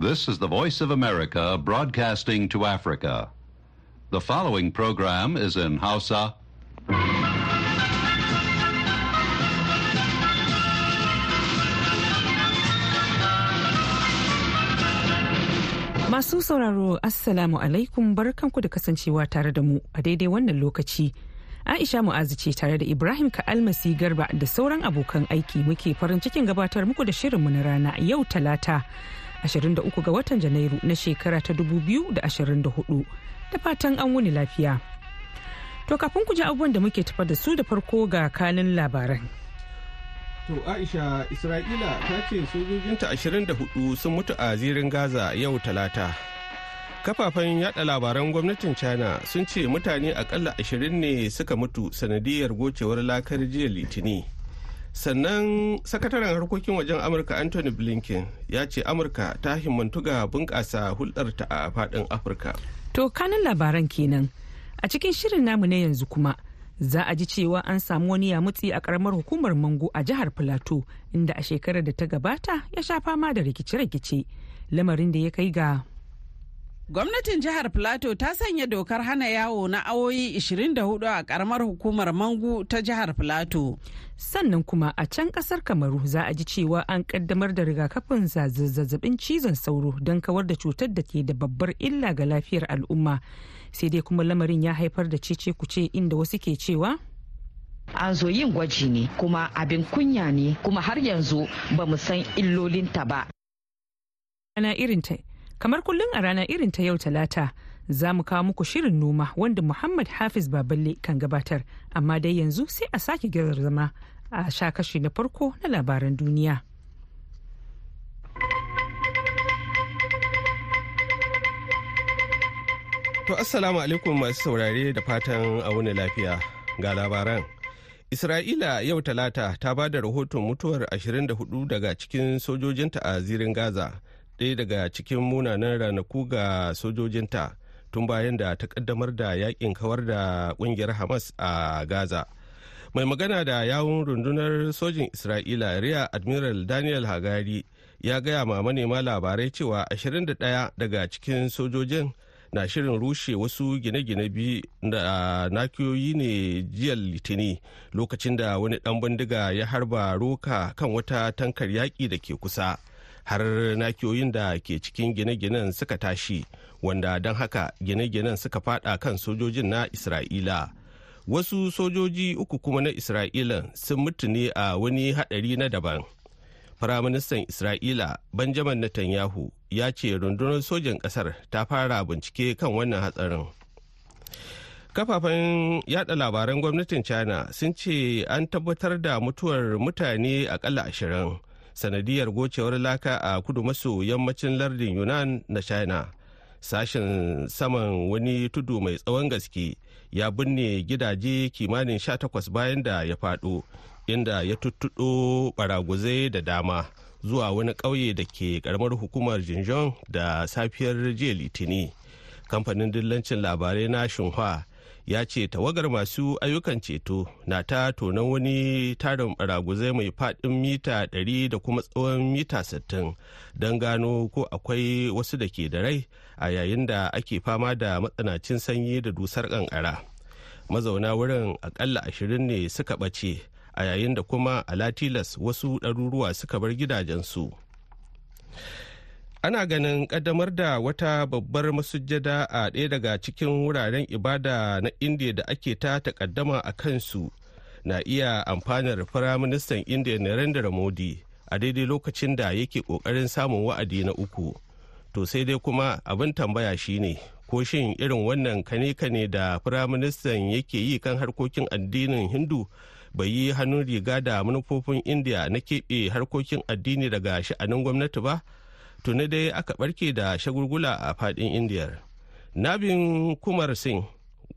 This is the Voice of America broadcasting to Africa. The following program is in Hausa. Masu sauraro Assalamu alaikum barkanku da kasancewa tare da mu a daidai wannan lokaci. Aisha Mu'azu ce tare da Ibrahim Ka'almasi Garba da sauran abokan aiki muke farin cikin gabatar muku da shirinmu na rana yau talata 23 ga watan Janairu na shekara ta 2024 da fatan an wuni lafiya. To kafin ku ji abubuwan da muke tafa da su da farko ga kanin labaran. To Aisha Isra'ila ta ce sojojinta 24 sun mutu a zirin Gaza yau talata. Kafafen yada labaran gwamnatin China sun ce mutane akalla 20 ne suka mutu sanadiyar gocewar lakar jiya litini. Sannan sakataren harkokin wajen Amurka Anthony Blinken ya ce Amurka ta himmantu ga bunƙasa hulɗarta a faɗin Afirka. To kanin labaran kenan. A cikin shirin namu na yanzu kuma. za a ji cewa an samu wani yamutsi a karamar hukumar mango a jihar filato inda a shekarar da ta gabata ya sha fama da rikice-rikice lamarin da ya kai ga Gwamnatin jihar Filato ta sanya dokar hana yawo na awoyi 24 a karamar hukumar Mangu ta jihar Filato. Sannan kuma a can ƙasar Kamaru za a ji cewa an kaddamar da rigakafin zazzaɓin cizon sauro don kawar da cutar da ke da babbar illa ga lafiyar al'umma. Sai dai kuma lamarin ya haifar da cece kuce inda wasu ke cewa an zo yin gwaji ne kuma abin kunya ne kuma har yanzu ba mu san illolinta ba. Ana irin ta kamar kullum a rana irin ta yau talata za mu kawo muku shirin noma wanda muhammad hafiz baballe kan gabatar. Amma dai yanzu sai a sake girar zama a sha kashi na farko na labaran duniya. To assalamu alaikum masu saurare da fatan a wuni lafiya. Ga labaran. Isra'ila yau talata ta ba da rahoton mutuwar 24 daga cikin sojojinta a zirin Gaza. Ɗaya daga cikin munanan ranaku ga sojojinta tun bayan da ta kaddamar da yaƙin kawar da ƙungiyar hamas a gaza. Mai magana da yawun rundunar sojin isra'ila riya admiral daniel hagari ya gaya ma manema labarai cewa 21 daga cikin sojojin na shirin rushe wasu gine-gine biyu da nakiyoyi ne jiya litini lokacin da wani dan bindiga ya harba roka kan wata tankar yaƙi da ke kusa. Har nakiyoyin da ke cikin gine-ginen suka tashi wanda don haka gine-ginen suka fada kan sojojin na isra'ila. Wasu sojoji uku kuma na isra'ila sun mutu ne a wani hadari na daban. Firaministan isra'ila benjamin netanyahu ya ce rundunar sojan ƙasar ta fara bincike kan wannan hatsarin. Kafafen yada labaran gwamnatin china sun ce an tabbatar da mutuwar mutane akalla ashirin sanadiyar gocewar laka a kudu maso yammacin lardin yunan na china. Sashen saman wani tudu mai tsawon gaske ya binne gidaje kimanin 18 bayan da ya faɗo inda ya tuttuɗo baraguzai da dama zuwa wani ƙauye da ke ƙaramar hukumar jinjon da safiyar jiya litini kamfanin dillancin labarai na shinhua ya ce tawagar masu ayyukan ceto na ta tonon wani tarin baraguzai mai faɗin mita 100 da kuma tsawon mita 60 don gano ko akwai wasu da ke da rai a yayin da ake fama da matsanacin sanyi da dusar kankara mazauna wurin akalla ashirin ne suka ɓace a yayin da kuma a latilas wasu ɗaruruwa suka bar gidajensu. Ana ganin kaddamar da wata babbar masujjada a ɗaya daga cikin wuraren ibada na indiya da ake ta takaddama a kansu na iya amfanar firaministan indiya narendra modi a daidai lokacin da yake ƙoƙarin samun wa'adi na uku. To sai dai kuma abin tambaya shine ko shin irin wannan kane-kane da firaministan yake yi kan harkokin addinin hindu bai yi hannun riga da manufofin indiya na keɓe harkokin addini daga sha'anin gwamnati ba? Tuni dai aka barke da shagulgula a faɗin indiyar nabin kumar singh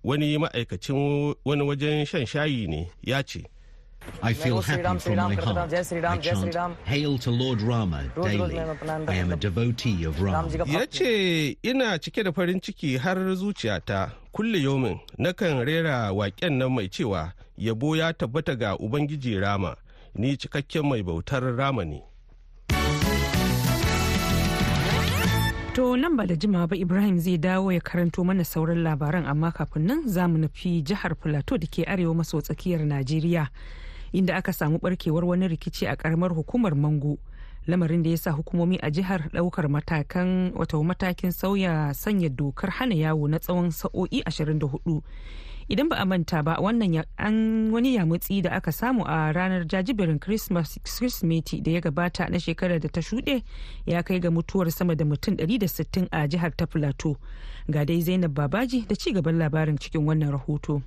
wani ma'aikacin wani wajen shan shayi ne ya ce I feel happy from my heart. I chant Hail to Lord Rama daily. I am a devotee of Rama. Ya ce ina cike da farin ciki har zuciyata kulle yomin nakan rera waƙen nan mai cewa yabo ya tabbata ga Ubangiji Rama ni cikakken mai bautar Rama ne. To nan ba da jimawa ba Ibrahim zai dawo ya karanto mana sauran labaran amma kafin nan za mu nufi jihar Plateau da ke arewa maso tsakiyar Najeriya inda aka samu barkewar wani rikici a karamar hukumar Mango. Lamarin da ya sa hukumomi a jihar ɗaukar matakan wato matakin sauya sanya dokar hana yawo na tsawon sa'o'i 24 idan ba a manta ba wannan an wani yamutsi da aka samu a ranar jajiberin christmas da ya gabata na shekarar da ta shuɗe ya kai ga mutuwar sama da mutum 160 a jihar ta plateau ga dai zainab babaji da ci gaban labarin cikin wannan rahoto.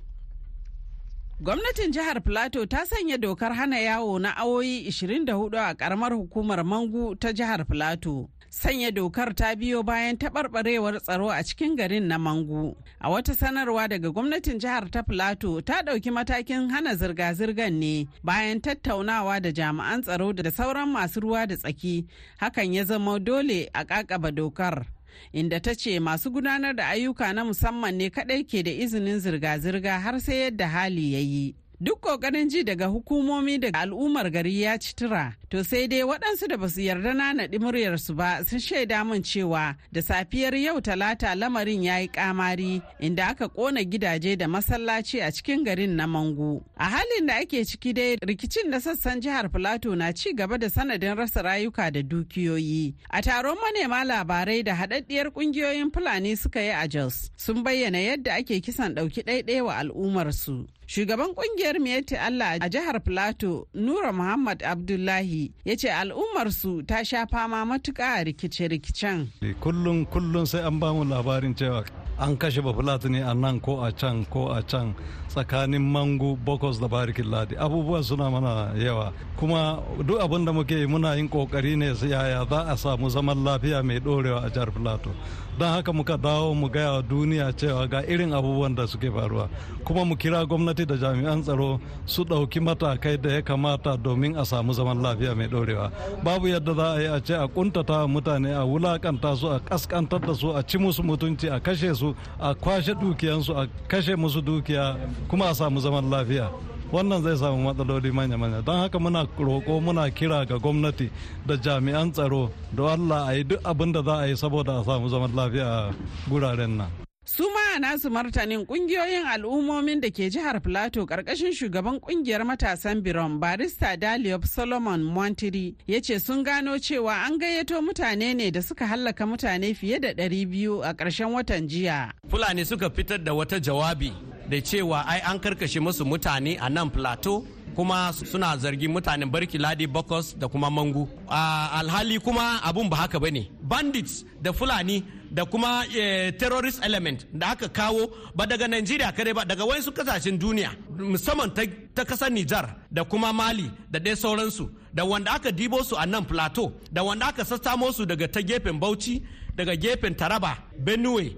Gwamnatin jihar Plateau ta sanya dokar hana yawo na awoyi 24 a karamar hukumar Mangu ta jihar Plateau. Sanya dokar ta biyo bayan taɓarɓarewar tsaro a cikin garin na Mangu. A wata sanarwa daga gwamnatin jihar ta Plateau ta ɗauki matakin hana zirga-zirgar ne bayan tattaunawa da jami'an tsaro da sauran masu ruwa da tsaki. Hakan ya zama dole a ƙaƙaba dokar. Inda ta ce masu gudanar da ayyuka na musamman ne kadai ke da izinin zirga-zirga har sai yadda hali ya yi. Duk ƙoƙarin ji daga hukumomi da al'ummar gari ya ci tura, to sai dai waɗansu da ba su yarda na naɗi muryarsu ba sun shaida min cewa da safiyar yau talata lamarin ya yi ƙamari inda aka ƙona gidaje da masallaci a cikin garin na Mangu. A halin da ake ciki dai rikicin da sassan jihar Filato na ci gaba da sanadin rasa rayuka da dukiyoyi. A taron manema labarai da haɗaɗɗiyar ƙungiyoyin Fulani suka yi a Jos sun bayyana yadda ake kisan ɗauki ɗaiɗai wa al'ummarsu. Shugaban ƙungiyar Miyatti Allah a jihar Plateau, Nura Muhammad Abdullahi, ya ce al'ummarsu ta sha fama matuƙa a rikice-rikicen. Kullum kullum sai an ba mu labarin cewa an kashe bafulatu ne a nan ko a can ko a can tsakanin mangu bokos da barikin ladi. Abubuwan suna mana yawa. Kuma duk abin da muke muna yin ƙoƙari ne yaya za a samu zaman lafiya mai dorewa a jihar plateau. Don haka muka dawo mu gaya wa duniya cewa ga irin abubuwan da suke faruwa. Kuma mu kira gwamnati da jami'an tsaro su ɗauki matakai da ya kamata domin a samu zaman lafiya mai dorewa babu yadda za a yi a ce a kuntata mutane a wulaƙanta su a kaskantar da su a ci musu mutunci a kashe su a kwashe dukiyansu a kashe musu dukiya kuma a samu zaman lafiya. Wannan zai samu matsaloli manya-manya don haka muna roƙo muna kira ga gwamnati da jami'an tsaro da allah a yi duk abin da za a yi saboda a samu zaman lafiya a guraren nan Su ma a nasu martanin ƙungiyoyin al'ummomin da ke jihar Plateau ƙarƙashin shugaban ƙungiyar matasan Biron barista Daliop Solomon Montiri ya ce sun gano cewa an gayyato mutane ne da suka hallaka mutane fiye da 200 a ƙarshen watan jiya. Fulani suka fitar da wata jawabi da cewa ai an karkashe musu mutane a nan Plateau kuma suna zargin mutanen barki ladi bokos da kuma mangu. Alhali kuma abun ba haka ba ne bandits da fulani da kuma eh, terrorist element da aka kawo ba daga Najeriya kare ba daga wasu ƙasashen duniya musamman ta ƙasar Nijar da kuma Mali da dai sauransu. Da wanda aka dibo su a nan plateau da wanda aka sassamo su daga ta gefen Bauchi daga gefen Taraba Benue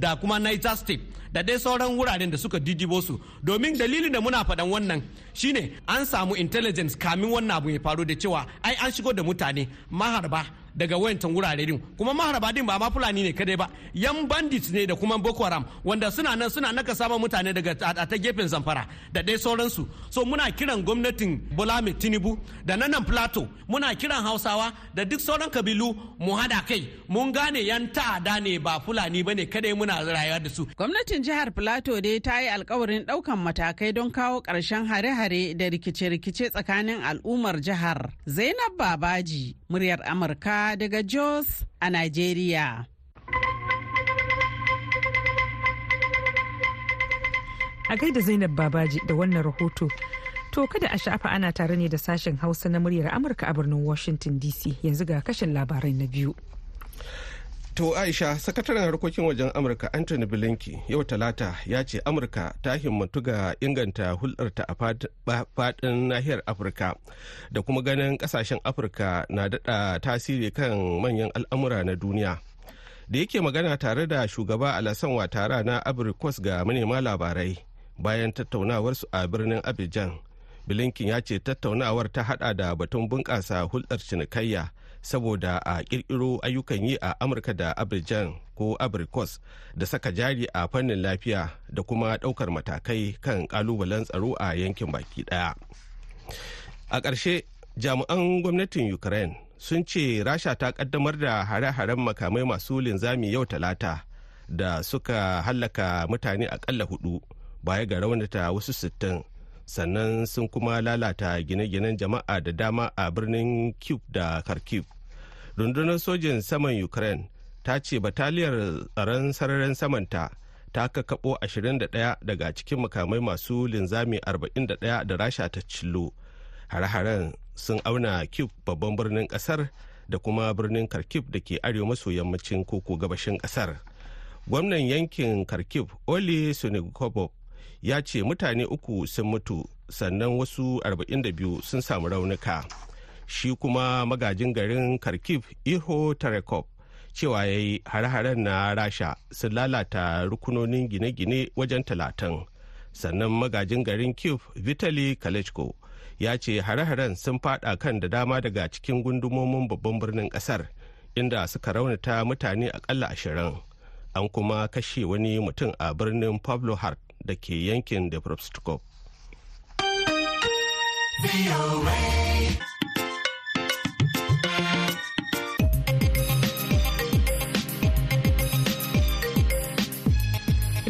da kuma Niger State. Da dai sauran wuraren da suka didibo su. Domin dalilin da muna faɗan wannan shine an samu intelligence kamin wannan abu ya faru da cewa ai an shigo da mutane maharba daga wayancan wurare din. Kuma maharaba din ba ma fulani ne kadai ba yan bandits ne da kuma boko haram wanda suna nan suna naka samun mutane daga ta gefen zamfara da dai sauransu. So muna kiran gwamnatin bola tinubu da nan plateau muna kiran hausawa da duk sauran kabilu mu hada kai. Mun gane yan ta'ada ne ba fulani ba ne kadai muna rayuwa da su. Gwamnatin jihar plateau dai ta yi alkawarin ɗaukan matakai don kawo ƙarshen hare-hare da rikice-rikice tsakanin al'ummar jihar zainab babaji muryar amurka daga Jos a Najeriya. A gaida Zainab Babaji da wannan rahoto. To kada a sha'afa ana tare ne da sashen Hausa na muryar Amurka a birnin Washington DC yanzu ga kashin labarai na biyu. To Aisha, sakataren harkokin wajen Amurka Anthony Blinken yau talata ya ce Amurka ta himmatu ga inganta hulɗarta a faɗin nahiyar Afirka da kuma ganin ƙasashen Afirka na daɗa tasiri kan manyan al'amura na duniya. Da yake magana tare da shugaba Alasan Watara na Abrikos ga manema labarai bayan tattaunawarsu a birnin Abidjan. Blinken ya ce tattaunawar ta haɗa da batun bunƙasa hulɗar cinikayya. Saboda a kirkiro ayyukan yi a amurka da abidjan ko abrikos da saka jari a fannin lafiya da kuma ɗaukar matakai kan kalubalen tsaro a yankin baki ɗaya a ƙarshe jami'an gwamnatin ukraine sun ce rasha ta kaddamar da hare-haren makamai masu linzami yau talata da suka hallaka mutane akalla huɗu baya ga raunata wasu sittin. Sannan sun kuma lalata gine-ginen jama'a da dama a birnin kyiv da kharkiv. Rundunar sojin saman ukraine ta ce bataliyar tsaron sararin samanta ta kakabo 21 daga cikin makamai masu linzami 41 da rasha ta cillo. Hare-haren sun auna kyiv babban birnin ƙasar da kuma birnin kharkiv da ke arewa maso yammacin koko gabashin ƙasar gwamnan yankin kharkiv oli sunigobov ya ce mutane uku sun mutu sannan wasu 42 sun samu raunuka. Shi kuma magajin garin kharkiv iho tarekov cewa ya yi hare-haren na rasha sun lalata rukunonin gine-gine wajen talatin. Sannan magajin garin kiev vitali kalechko ya ce hare-haren sun fada kan da dama daga cikin gundumomin babban birnin ƙasar inda suka raunata mutane akalla ashirin. An kuma kashe wani mutum a birnin pablo hart da ke yankin da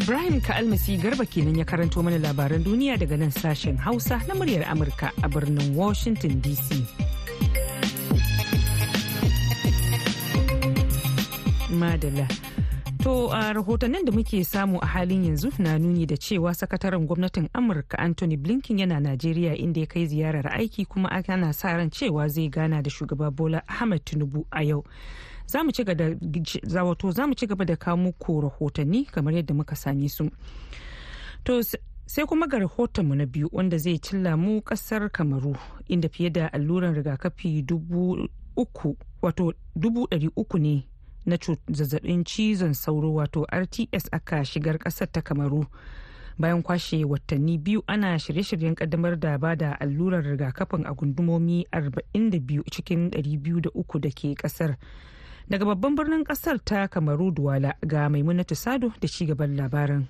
Ibrahim Ka'almasi Garba kenan ya karanto mana labaran duniya daga nan sashen Hausa na muryar Amurka a birnin Washington DC. Madala. To a rahotannin da muke samu a halin yanzu na nuni da cewa sakataren gwamnatin Amurka Anthony Blinken yana Najeriya inda ya kai ziyarar aiki kuma ana sa ran cewa zai gana da shugaba Bola Ahmed Tinubu a yau. Za mu ci gaba da kawo muku rahotanni kamar yadda muka same su. To sai kuma ga rahotonmu na biyu wanda zai cilla mu ƙasar kamaru inda fiye da alluran rigakafi dubu uku wato dubu ɗari uku ne na zazzaɓin cizon sauro wato rts aka shigar ƙasar ta kamaru. Bayan kwashe watanni biyu ana shirye-shiryen kaddamar da ba da allurar rigakafin a gundumomi 42 cikin 203 da ke ƙasar daga babban birnin ƙasar ta kamaru duwala ga maimunatu sado da cigaban labarin.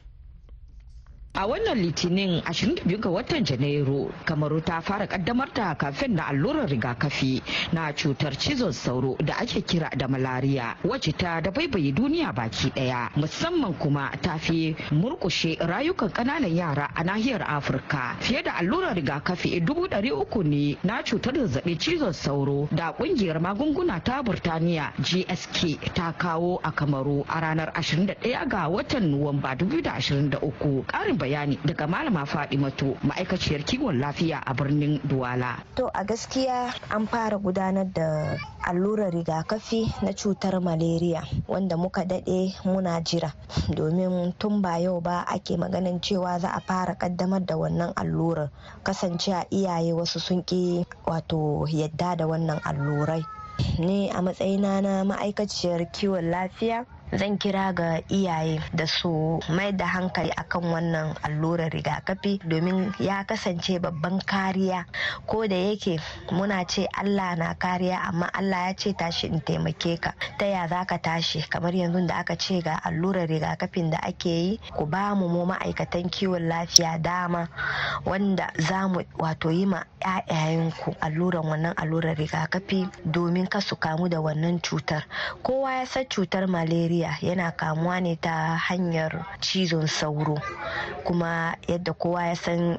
A wannan litinin 22 ga watan Janairu, Kamaru ta fara kaddamar da kafin na allurar rigakafi na cutar cizon sauro da ake kira da malariya wacce ta da baibaye duniya baki ɗaya musamman kuma ta fi murkushe rayukan ƙananan yara a nahiyar Afirka. Fiye da allurar rigakafi dubu ɗari uku ne na cutar zazzaɓin cizon sauro da ƙungiyar magunguna ta Burtaniya GSK ta kawo a Kamaru a ranar 21 ga watan Nuwamba 2023. Ƙarin bayani daga malama Fadimatu ma'aikaciyar kiwon lafiya a birnin Duwala. To a gaskiya an fara gudanar da allurar rigakafi na cutar malaria wanda muka daɗe muna jira. Domin tun ba yau ba ake maganin cewa za a fara kaddamar da wannan allurar. Kasance a iyaye wasu sun ki wato yadda da wannan allurai. Ni a matsayina na ma'aikaciyar kiwon lafiya zan kira ga iyaye da su mai da hankali akan wannan allurar rigakafi domin ya kasance babban kariya. Ko da yake muna ce allah na kariya amma allah ya ce tashi in taimake ka. Ta ya za ka tashi? Kamar yanzu da aka ce ga allurar rigakafin da ake yi ku ba mu mu ma'aikatan kiwon lafiya dama wanda za mu wato yi ma 'ya'yayenku alluran wannan allurar rigakafi domin ka su kamu da wannan cutar. Kowa ya san cutar malaria malaria yana kamuwa ne ta hanyar cizon sauro. Kuma yadda kowa ya san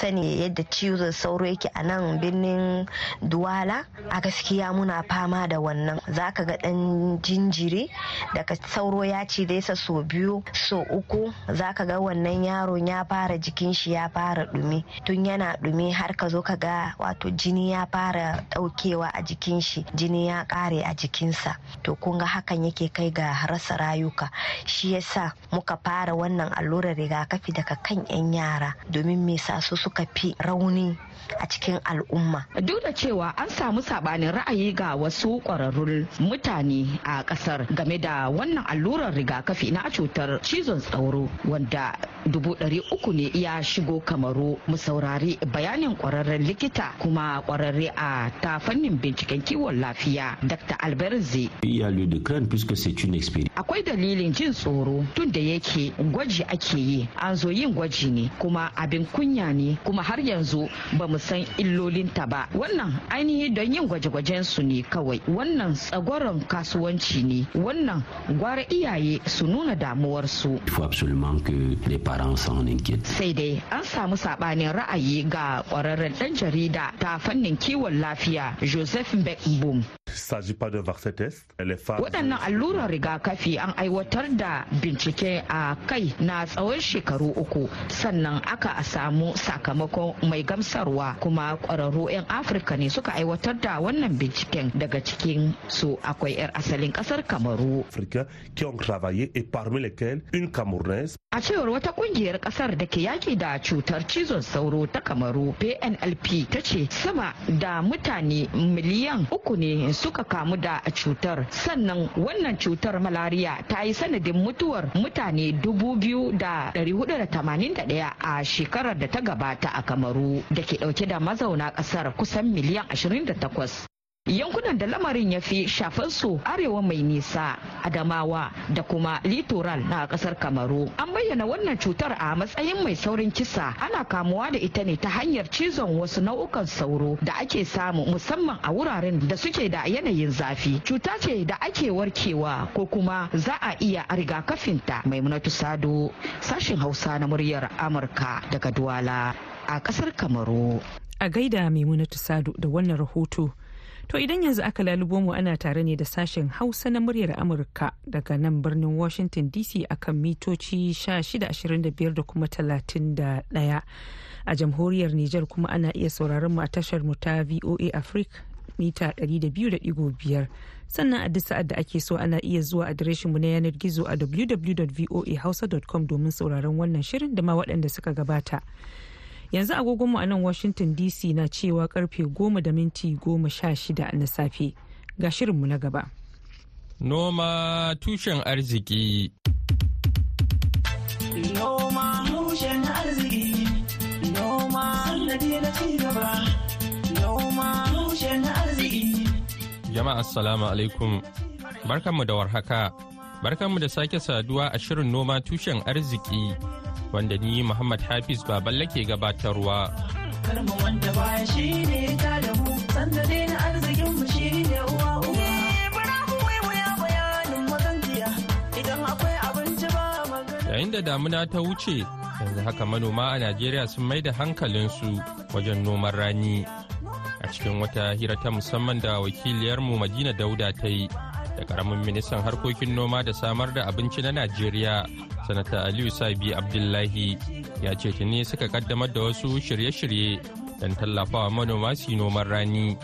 sani yadda cizon sauro yake a nan birnin duwala a gaskiya muna fama da wannan. Zaka ga dan jinjiri daga sauro ya ci sa so biyu so uku. Zaka ga wannan yaron ya fara jikin shi ya fara dumi tun yana dumi har ka zo ka ga wato jini ya fara daukewa a jikin shi jini ya kare a jikinsa. To kun ga hakan yake kai ga rasa rayuka shi yasa muka fara wannan allurar rigakafi daga kan 'yan yara domin me sa su suka fi rauni a cikin al'umma. Duk da cewa an samu sabanin ra'ayi ga wasu ƙwararrun mutane a ƙasar game da wannan allurar rigakafi na cutar cizon sauro wanda dubu ɗari uku ne ya shigo kamaru mu saurari bayanin ƙwararren likita kuma ƙwararre a ta fannin binciken kiwon lafiya Dr. Alberzi. Il y a lieu de craindre puisque c'est une expérience inquiétude. Akwai dalilin jin tsoro tun da yake gwaji ake yi an zo yin gwaji ne kuma abin kunya ne kuma har yanzu ba mu san illolinta ba wannan ainihi don yin gwaje-gwajen su ne kawai wannan tsagoron kasuwanci ne wannan gwara iyaye su nuna damuwarsu. Sai dai an samu sabanin ra'ayi ga kwararren dan jarida ta fannin kiwon lafiya Joseph Beckboom. Waɗannan allurar rigakafi an aiwatar da bincike a kai na tsawon shekaru uku. Sannan aka samu sakamakon mai gamsarwa kuma ƙwararru 'yan Afirka ne suka aiwatar da wannan binciken. Daga cikin su akwai 'yar asalin ƙasar Kamaru. A cewar wata ƙungiyar ƙasar da ke yaƙi da cutar cizon sauro ta Kamaru PNLP ta ce sama da mutane miliyan uku ne suka kamu da cutar. Sannan wannan cutar malariya ta yi sanadin mutuwar mutane dubu biyu da dari huɗu da tamanin da ɗaya a shekarar da ta gabata a kamaru da ke ɗauke da mazauna ƙasar kusan miliyan ashirin da takwas. Yankunan da lamarin ya fi shafar su arewa mai nisa adamawa da kuma litoral na ƙasar kamaru. An bayyana wannan cutar a matsayin mai saurin kisa. Ana kamuwa da ita ne ta hanyar cizon wasu nau'ukan sauro da ake samu musamman a wuraren da suke da yanayin zafi. Cuta ce da ake warkewa ko kuma za a iya rigakafinta. Maimunatu sado sashin hausa na muryar amurka daga duwala a ƙasar kamaru. A gaida maimunatu sado da wannan rahoto. To idan yanzu aka lalubo mu ana tare ne da sashen Hausa na muryar Amurka daga nan birnin Washington DC akan mitoci 1625 da kuma 31. A jamhuriyar Nijar kuma ana iya sauraron mu a tashar mu ta VOA Africa mita 200.5 sannan a duk sa'ad da ake so ana iya zuwa adireshin mu na yanar gizo a www.voahausa.com domin sauraron wannan shirin da ma waɗanda suka gabata. Yanzu agogonmu a nan washington dc na cewa ƙarfe goma da minti goma sha shida na safe. Ga shirinmu na gaba. Noma tushen arziki. Noma tushen arziki. Noma sannadi na cigaba. Noma tushen arziki. Jama'a assalamu alaikum. Barkanmu da warhaka. Barkanmu da sake saduwa a shirin noma tushen arziki. Wanda ni Muhammad Hafiz Baballe ke gabatarwa. Karmu wanda baya shi ne ta da mu, sanda dai na arzikin mu shi ne uwa uwa. Yayin da damuna ta wuce, yanzu haka manoma a Najeriya sun mai da hankalinsu wajen noman rani. A cikin wata hira ta musamman da wakiliyarmu Madina Dauda ta yi da ƙaramin ministan harkokin noma da samar da abinci na Najeriya sanata aliyu sabi abdullahi ya ce tuni suka kaddamar da wasu shirye-shirye don tallafawa manoma su noman rani.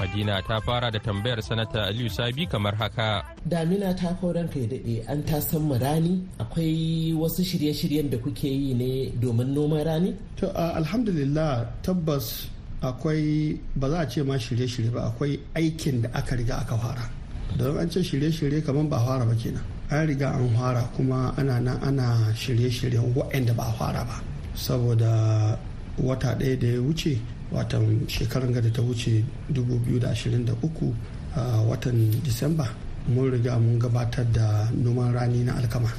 Madina ta fara da tambayar sanata aliyu sabi kamar haka. Damina ta kauran kai daɗe an ta san rani. Akwai wasu shirye-shiryen da kuke yi ne domin noman rani? To alhamdulillah tabbas akwai ba za a ce ma shirye-shirye ba akwai aikin da aka riga aka fara. Don an ce shirye-shirye kamar ba fara ba kenan. An riga an fara kuma ana nan ana shirye-shiryen waɗanda ba fara ba. Saboda wata ɗaya da ya wuce watan shekarar da ta wuce 2023 a watan disamba mun riga mun gabatar da noman rani na alkama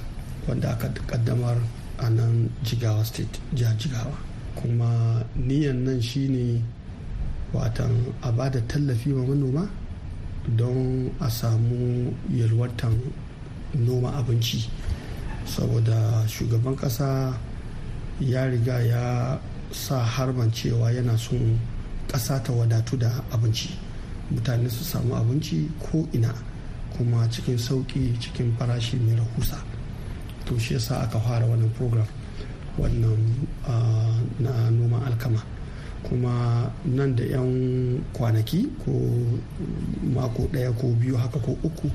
wanda aka kaddamar a nan jigawa state jihar jigawa. Kuma niyan nan shine watan a ba da tallafi wa manoma don a samu yalwatan noma abinci. Saboda shugaban kasa ya riga ya sa harban cewa yana son kasa ta wadatu da abinci. Mutane su samu abinci ko ina kuma cikin sauƙi cikin farashi mai rahusa. To shi yasa aka fara wannan program wannan na noman alkama. Kuma nan da 'yan kwanaki ko mako ɗaya ko biyu haka ko uku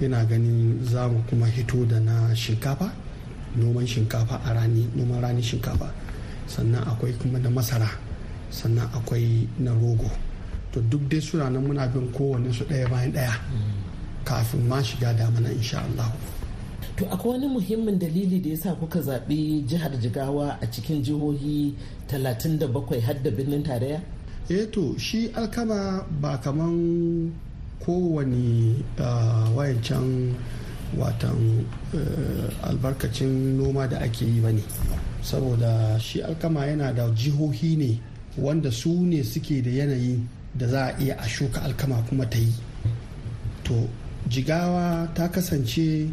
yana ganin za mu kuma hito da na shinkafa noman shinkafa a rani noman rani shinkafa. Sannan akwai kuma da masara sannan akwai na rogo. To duk dai suna nan muna bin kowanne su ɗaya bayan ɗaya kafin ma shiga damana insha Allah. To akwai wani muhimmin dalili da ya sa kuka zaɓi jihar Jigawa a cikin jihohi 37 har da birnin tarayya? Eh to shi alkama ba kaman kowane wayancan watan albarkacin noma da ake yi ba ne saboda shi alkama yana da jihohi ne wanda su ne suke da yanayi da za a iya a shuka alkama kuma ta yi to jigawa ta kasance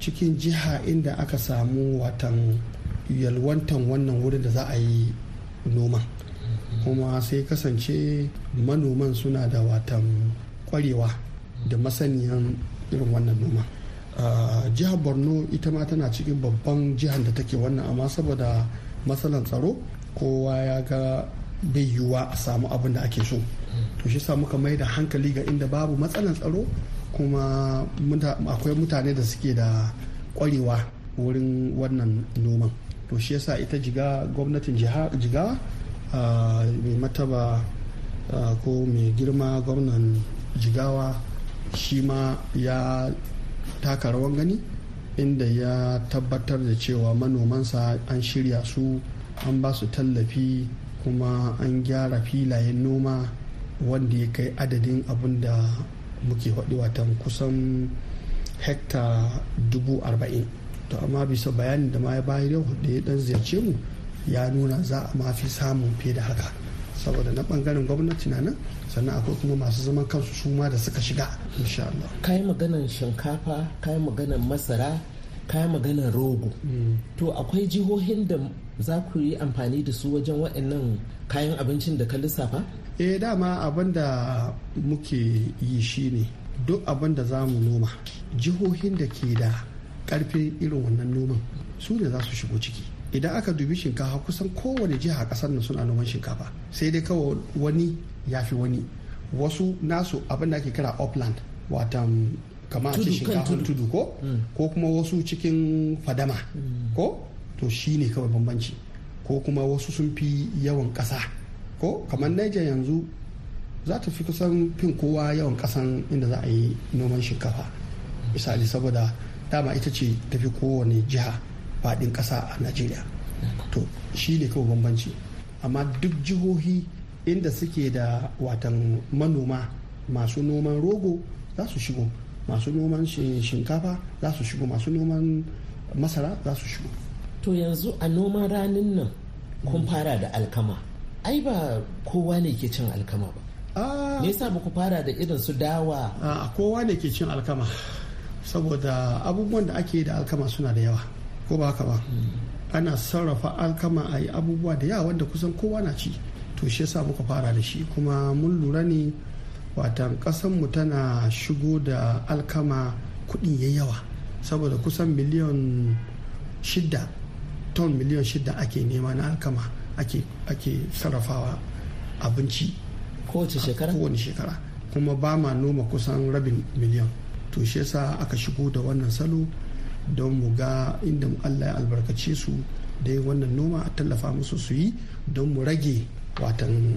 cikin jiha inda aka samu watan yalwantan wannan wurin da za a yi noma kuma sai kasance manoman suna da watan kwarewa da masaniyan irin wannan noma. Jihar borno ita ma tana cikin babban jihar da take wannan amma saboda matsalan tsaro kowa ya ga bai yiwuwa a samu abin da ake so. To shi sa muka mai da hankali ga inda babu matsalan tsaro kuma akwai mutane da suke da kwarewa wurin wannan noman. To shi yasa ita jiga gwamnatin jiga mai mataba ko mai girma gwamnan jigawa shi ma ya taka rawan gani inda ya tabbatar da cewa manomansa an shirya su an ba su tallafi kuma an gyara filayen noma wanda ya kai adadin abin da muke faɗi watan kusan hekta dubu arba'in. To amma bisa bayanin da ma ya bayar yau da ya dan ziyarce mu ya nuna za a mafi samun fiye da haka. Saboda na ɓangaren gwamnati na nan sannan akwai kuma masu zaman kansu su ma da suka shiga insha Allah. Kayi maganan shinkafa kayi maganan masara kayi maganan rogo. To akwai jihohin da za ku yi amfani da su wajen waɗannan kayan abincin da ka lissafa? Eh dama abin da muke yi shine duk abin da za mu noma jihohin da ke da ƙarfin irin wannan noman su ne za su shigo ciki. Idan aka dubi shinkafa kusan kowane jiha ƙasar nan suna noman shinkafa. Sai dai kawai wani ya fi wani. Wasu nasu abin da ake kira upland watan kama a ce shinkafan tudu. ko? Ko kuma wasu cikin fadama ko? To shi ne kawai bambanci. Ko kuma wasu sun fi yawan ƙasa ko? Kamar Niger yanzu za ta fi kusan fin kowa yawan ƙasan inda za a yi noman shinkafa. Misali saboda dama ita ce tafi kowane jiha faɗin ƙasa a najeriya. To shi ne kawai bambanci. Amma duk jihohi inda suke da watan manoma masu noman rogo za su shigo. Masu noman shinkafa za su shigo masu noman masara za su shigo. To yanzu a noman ranin nan kun fara da alkama. Ai ba kowa ne ke cin alkama ba. Me yasa ba ku fara da irin su dawa? A kowa ne ke cin alkama. Saboda abubuwan da ake da alkama suna da yawa ko ba haka ba? Ana sarrafa alkama a yi abubuwa da yawa wanda kusan kowa na ci. To shi yasa muka fara da shi. Kuma mun lura ne watan mu tana shigo da alkama kuɗin ya yawa saboda kusan miliyan shida ton miliyan shida ake nema na alkama ake, ake sarrafawa abinci. Kowace shekara? kowane shekara. Kuma ba ma noma kusan rabin miliyan. To shi yasa aka shigo da wannan salo don mu ga inda Allah ya albarkace su da wannan noma a tallafa musu su yi don mu rage watan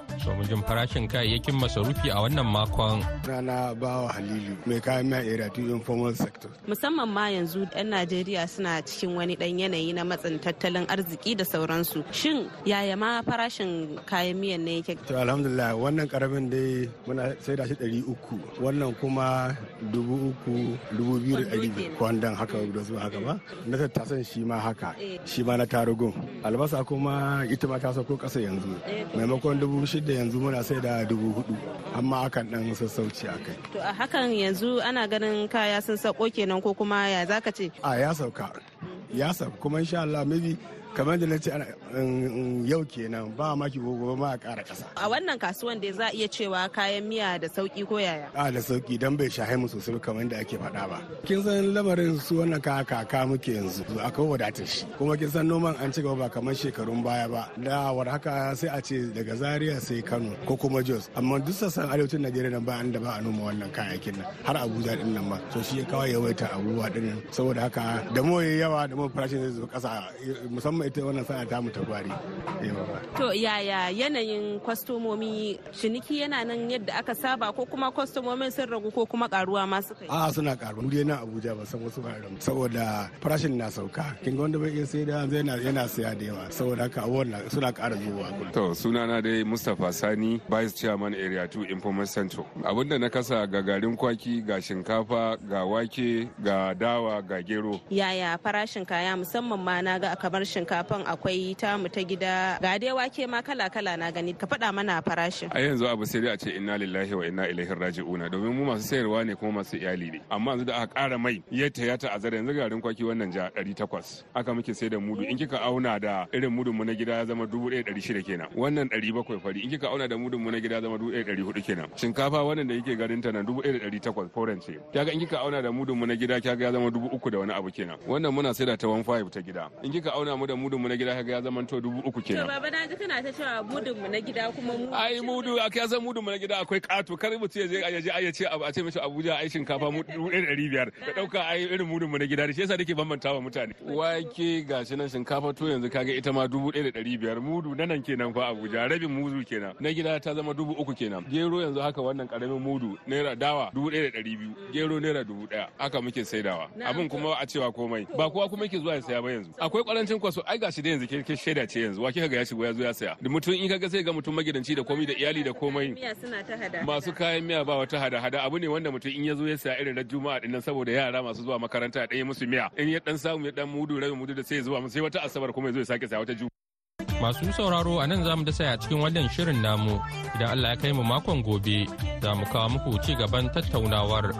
domin jin farashin kayayyakin masarufi a wannan makon. Rana bawa halilu mai kayan mai area 2 informal sector. Musamman ma yanzu 'yan najeriya suna cikin wani dan yanayi na matsin tattalin arziki da sauransu. Shin yaya ma farashin kayan miyan ne yake? To alhamdulillah wannan ƙaramin dai muna sai da shi ɗari uku. Wannan kuma dubu uku dubu biyu da ɗari kwandan haka da su haka ba. Na tattasan shi ma haka shi ma na tarugun. Albasa kuma ita ma ta sauko kasa yanzu. Maimakon dubu shida yanzu muna sai da dubu huɗu amma akan dan sassauci a kai. To a hakan yanzu ana ganin kaya sun sauko kenan ko kuma ya zaka ce? A ya sauka. Ya sauka. Kuma insha Allah maybe kamar da na ce yau kenan ba maki gobe ma a ƙara ƙasa. A wannan kasuwan da za a iya cewa kayan miya da sauƙi ko yaya? A da sauƙi don bai shahe mu sosai kamar da ake faɗa ba. Kin san lamarin su wannan kaka kaka muke yanzu akwai wadatar shi. Kuma kin san noman an ci gaba ba kamar shekarun baya ba. Da war haka sai a ce daga Zaria sai Kano ko kuma Jos. Amma duk sassan arewacin Najeriya nan ba an da ba a noma wannan kayayyakin nan har Abuja ɗin nan ma. To shi ya kawo yawaita abubuwa din saboda haka da mu yawa da mu farashin zai zo ƙasa musamman musamman ita wannan sa'a ta mu ta gwari. To yaya yanayin kwastomomi? Ciniki yana nan yadda aka saba ko kuma kwastomomin sun ragu ko kuma karuwa ma suka yi? A suna karuwa mu nan Abuja ba san wasu ba saboda farashin na sauka. Kin ga wanda bai iya sai da yana yana saya da yawa. Saboda haka abubuwan suna ƙara zuwa to sunana dai Mustapha Sani Vice Chairman Area 2 Information Center abin da na kasa ga garin kwaki ga shinkafa ga wake ga dawa ga gero. Yaya farashin kaya? Musamman ma na ga kamar shinkafan akwai tamu ta gida. Ga dai wake ma kala kala na gani. Ka faɗa mana farashin. A yanzu abu sai dai a ce inna lillahi wa inna ilaihi raji'una. Domin mu masu sayarwa ne kuma masu iyali ne. Amma yanzu da aka ƙara mai yadda ya ta'azzara yanzu garin kwaki wannan ja 800 aka muke sai da mudu. In kika auna da irin mudun mu na gida ya zama 1600 kenan. Wannan 700 fari. In kika auna da mudun mu na gida ya zama 1400 kenan. Shinkafa wannan da yake garin ta nan 1800 foreign ce. Kaga in kika auna da mudun mu na gida kaga ya zama 3000 da wani abu kenan. Wannan muna sai da ta 15 ta gida. In kika auna mu da mudun mu na gida kaga ya zama to 3000 kenan. to baba na ji kana ta cewa mudun mu na gida kuma mu ai mudu a kai san mudun mu na gida akwai kato kar mu ce je ya je ya ce a ce mishi Abuja ai shinkafa mu 1500 da ɗauka ai irin mudun mu na gida shi yasa nake bambanta wa mutane wake gashi nan shinkafa to yanzu kaga ita ma 1500 mudu na nan kenan fa Abuja rabin mudu kenan. Na gida ta zama 3000 kenan. Gero yanzu haka wannan ƙaramin mudu naira dawa 1200 gero naira 1000 haka muke saidawa. Abin kuma a cewa komai. Ba kowa kuma yake zuwa ya saya ba yanzu. Akwai kwarancin kwaso. Ai gashi da yanzu ke shaida ce yanzu. Wa kika ga ya shigo ya zo ya saya? Da mutum in kaga sai ga mutum magidanci da komai da iyali da komai. Masu kayan miya ba wata hada hada abu ne wanda mutum in ya zo ya saya irin na juma'a ɗin nan saboda yara masu zuwa makaranta ɗaya musu miya. In ya dan samu ya dan mudu rabin mudu da sai ya zuwa sai wata asabar kuma ya zo ya sake saya wata juma'a. Masu sauraro a nan za mu dasa a cikin wannan shirin namu. Idan Allah ya kai mu makon gobe za mu kawo muku ci gaban tattaunawar.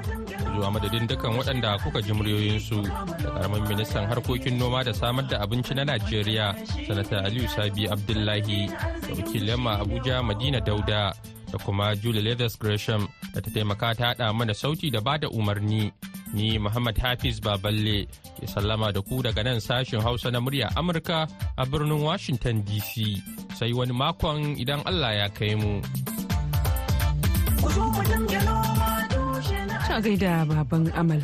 Zuwa madadin dukkan waɗanda kuka ji muryoyinsu da ƙaramin ministan harkokin noma da samar da abinci na Najeriya sanata Aliyu Sabi Abdullahi da wakilin Abuja Madina Dauda. Da kuma Julie Leathers Gresham da ta taimaka ta haɗa mana sauti da ba da umarni. Ni Muhammad Hafiz Baballe ke sallama da ku daga nan sashen Hausa na murya Amurka a birnin Washington DC. Sai wani makon idan Allah ya kai mu. Ta gaida baban Amal.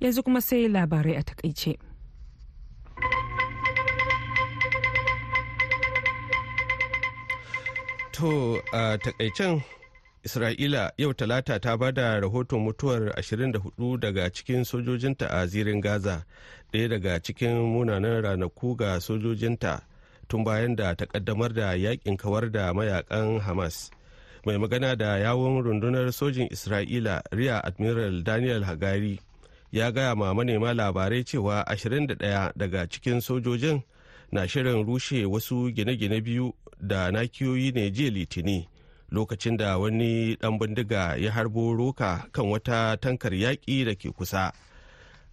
Yanzu kuma sai labarai a taƙaice. To a takaicen Isra'ila yau talata ta ba da rahoton mutuwar 24 daga cikin sojojinta a zirin Gaza, ɗaya daga cikin munanan ranaku ga sojojinta tun bayan da ta kaddamar da yaƙin kawar da mayaƙan Hamas. Mai magana da yawon rundunar sojin Isra'ila Riya Admiral Daniel Hagari ya gaya ma manema labarai cewa 21 daga cikin sojojin na shirin rushe wasu gine-gine biyu da nakiyoyi ne jiya litini lokacin da wani dan bindiga ya harbo roka kan wata tankar yaƙi da ke kusa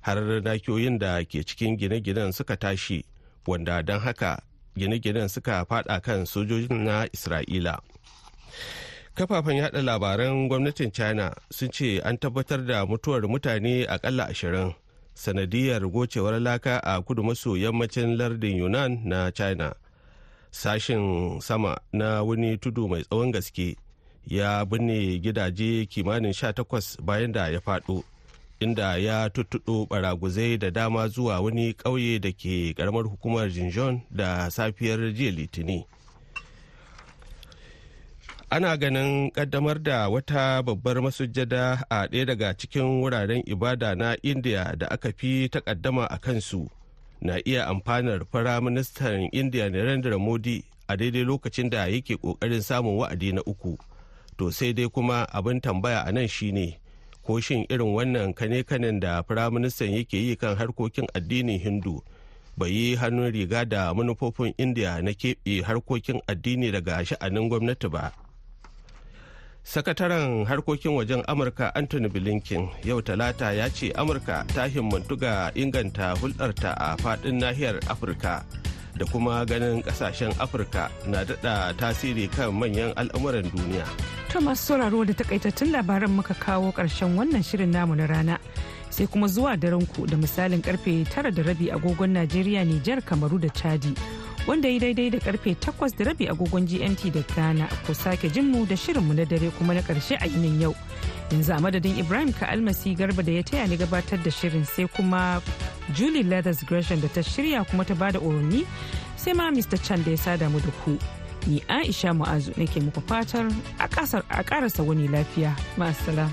har nakiyoyin da ke cikin gine-ginen suka tashi wanda don haka gine-ginen suka fada kan sojojin na isra'ila. Kafafen yada labaran gwamnatin china sun ce an tabbatar da mutuwar mutane akalla ashirin sanadiyar gocewar laka a kudu maso yammacin lardin yunan na china. Sashen sama na wani tudu mai tsawon gaske ya binne gidaje kimanin 18 bayan da ya faɗo inda ya tuttuɗo baraguzai da dama zuwa wani ƙauye da ke ƙaramar hukumar jinjon da safiyar jiya litini ana ganin kaddamar da wata babbar masujada a ɗaya daga cikin wuraren ibada na india da aka fi takaddama a kansu. Na iya amfanar firaministan india narendra modi a daidai lokacin da yake ƙoƙarin samun wa'adi na uku. To sai dai kuma abin tambaya a nan shine ko shin irin wannan kane-kanen da firaministan yake yi kan harkokin addinin hindu bai yi hannun riga da manufofin india na keɓe harkokin addini daga sha'anin gwamnati ba? Sakataren harkokin wajen amurka anthony blinken yau talata ya ce amurka ta himmantu ga inganta hulɗarta a faɗin nahiyar afirka da kuma ganin ƙasashen afirka na daɗa tasiri kan manyan al'amuran duniya. Ta masu sauraro da takaitattun labaran muka kawo ƙarshen wannan shirin namu na rana. Sai kuma zuwa daren ku da misalin ƙarfe tara da rabi agogon najeriya nijar kamaru da chadi. Wanda ya daidai da ƙarfe 8 da rabi agogon GMT da Ghana ku sake jin mu da shirinmu na dare kuma na ƙarshe a yinin yau. Yanzu a madadin Ibrahim ka almasi garba da ya taya ni gabatar da shirin sai kuma Julie Leathers Gresham da ta shirya kuma ta ba da umarni sai ma mr chan da ya sada mu da ku ni aisha mu'azu nake muku fatar a karasa wani lafiya ma'asalam.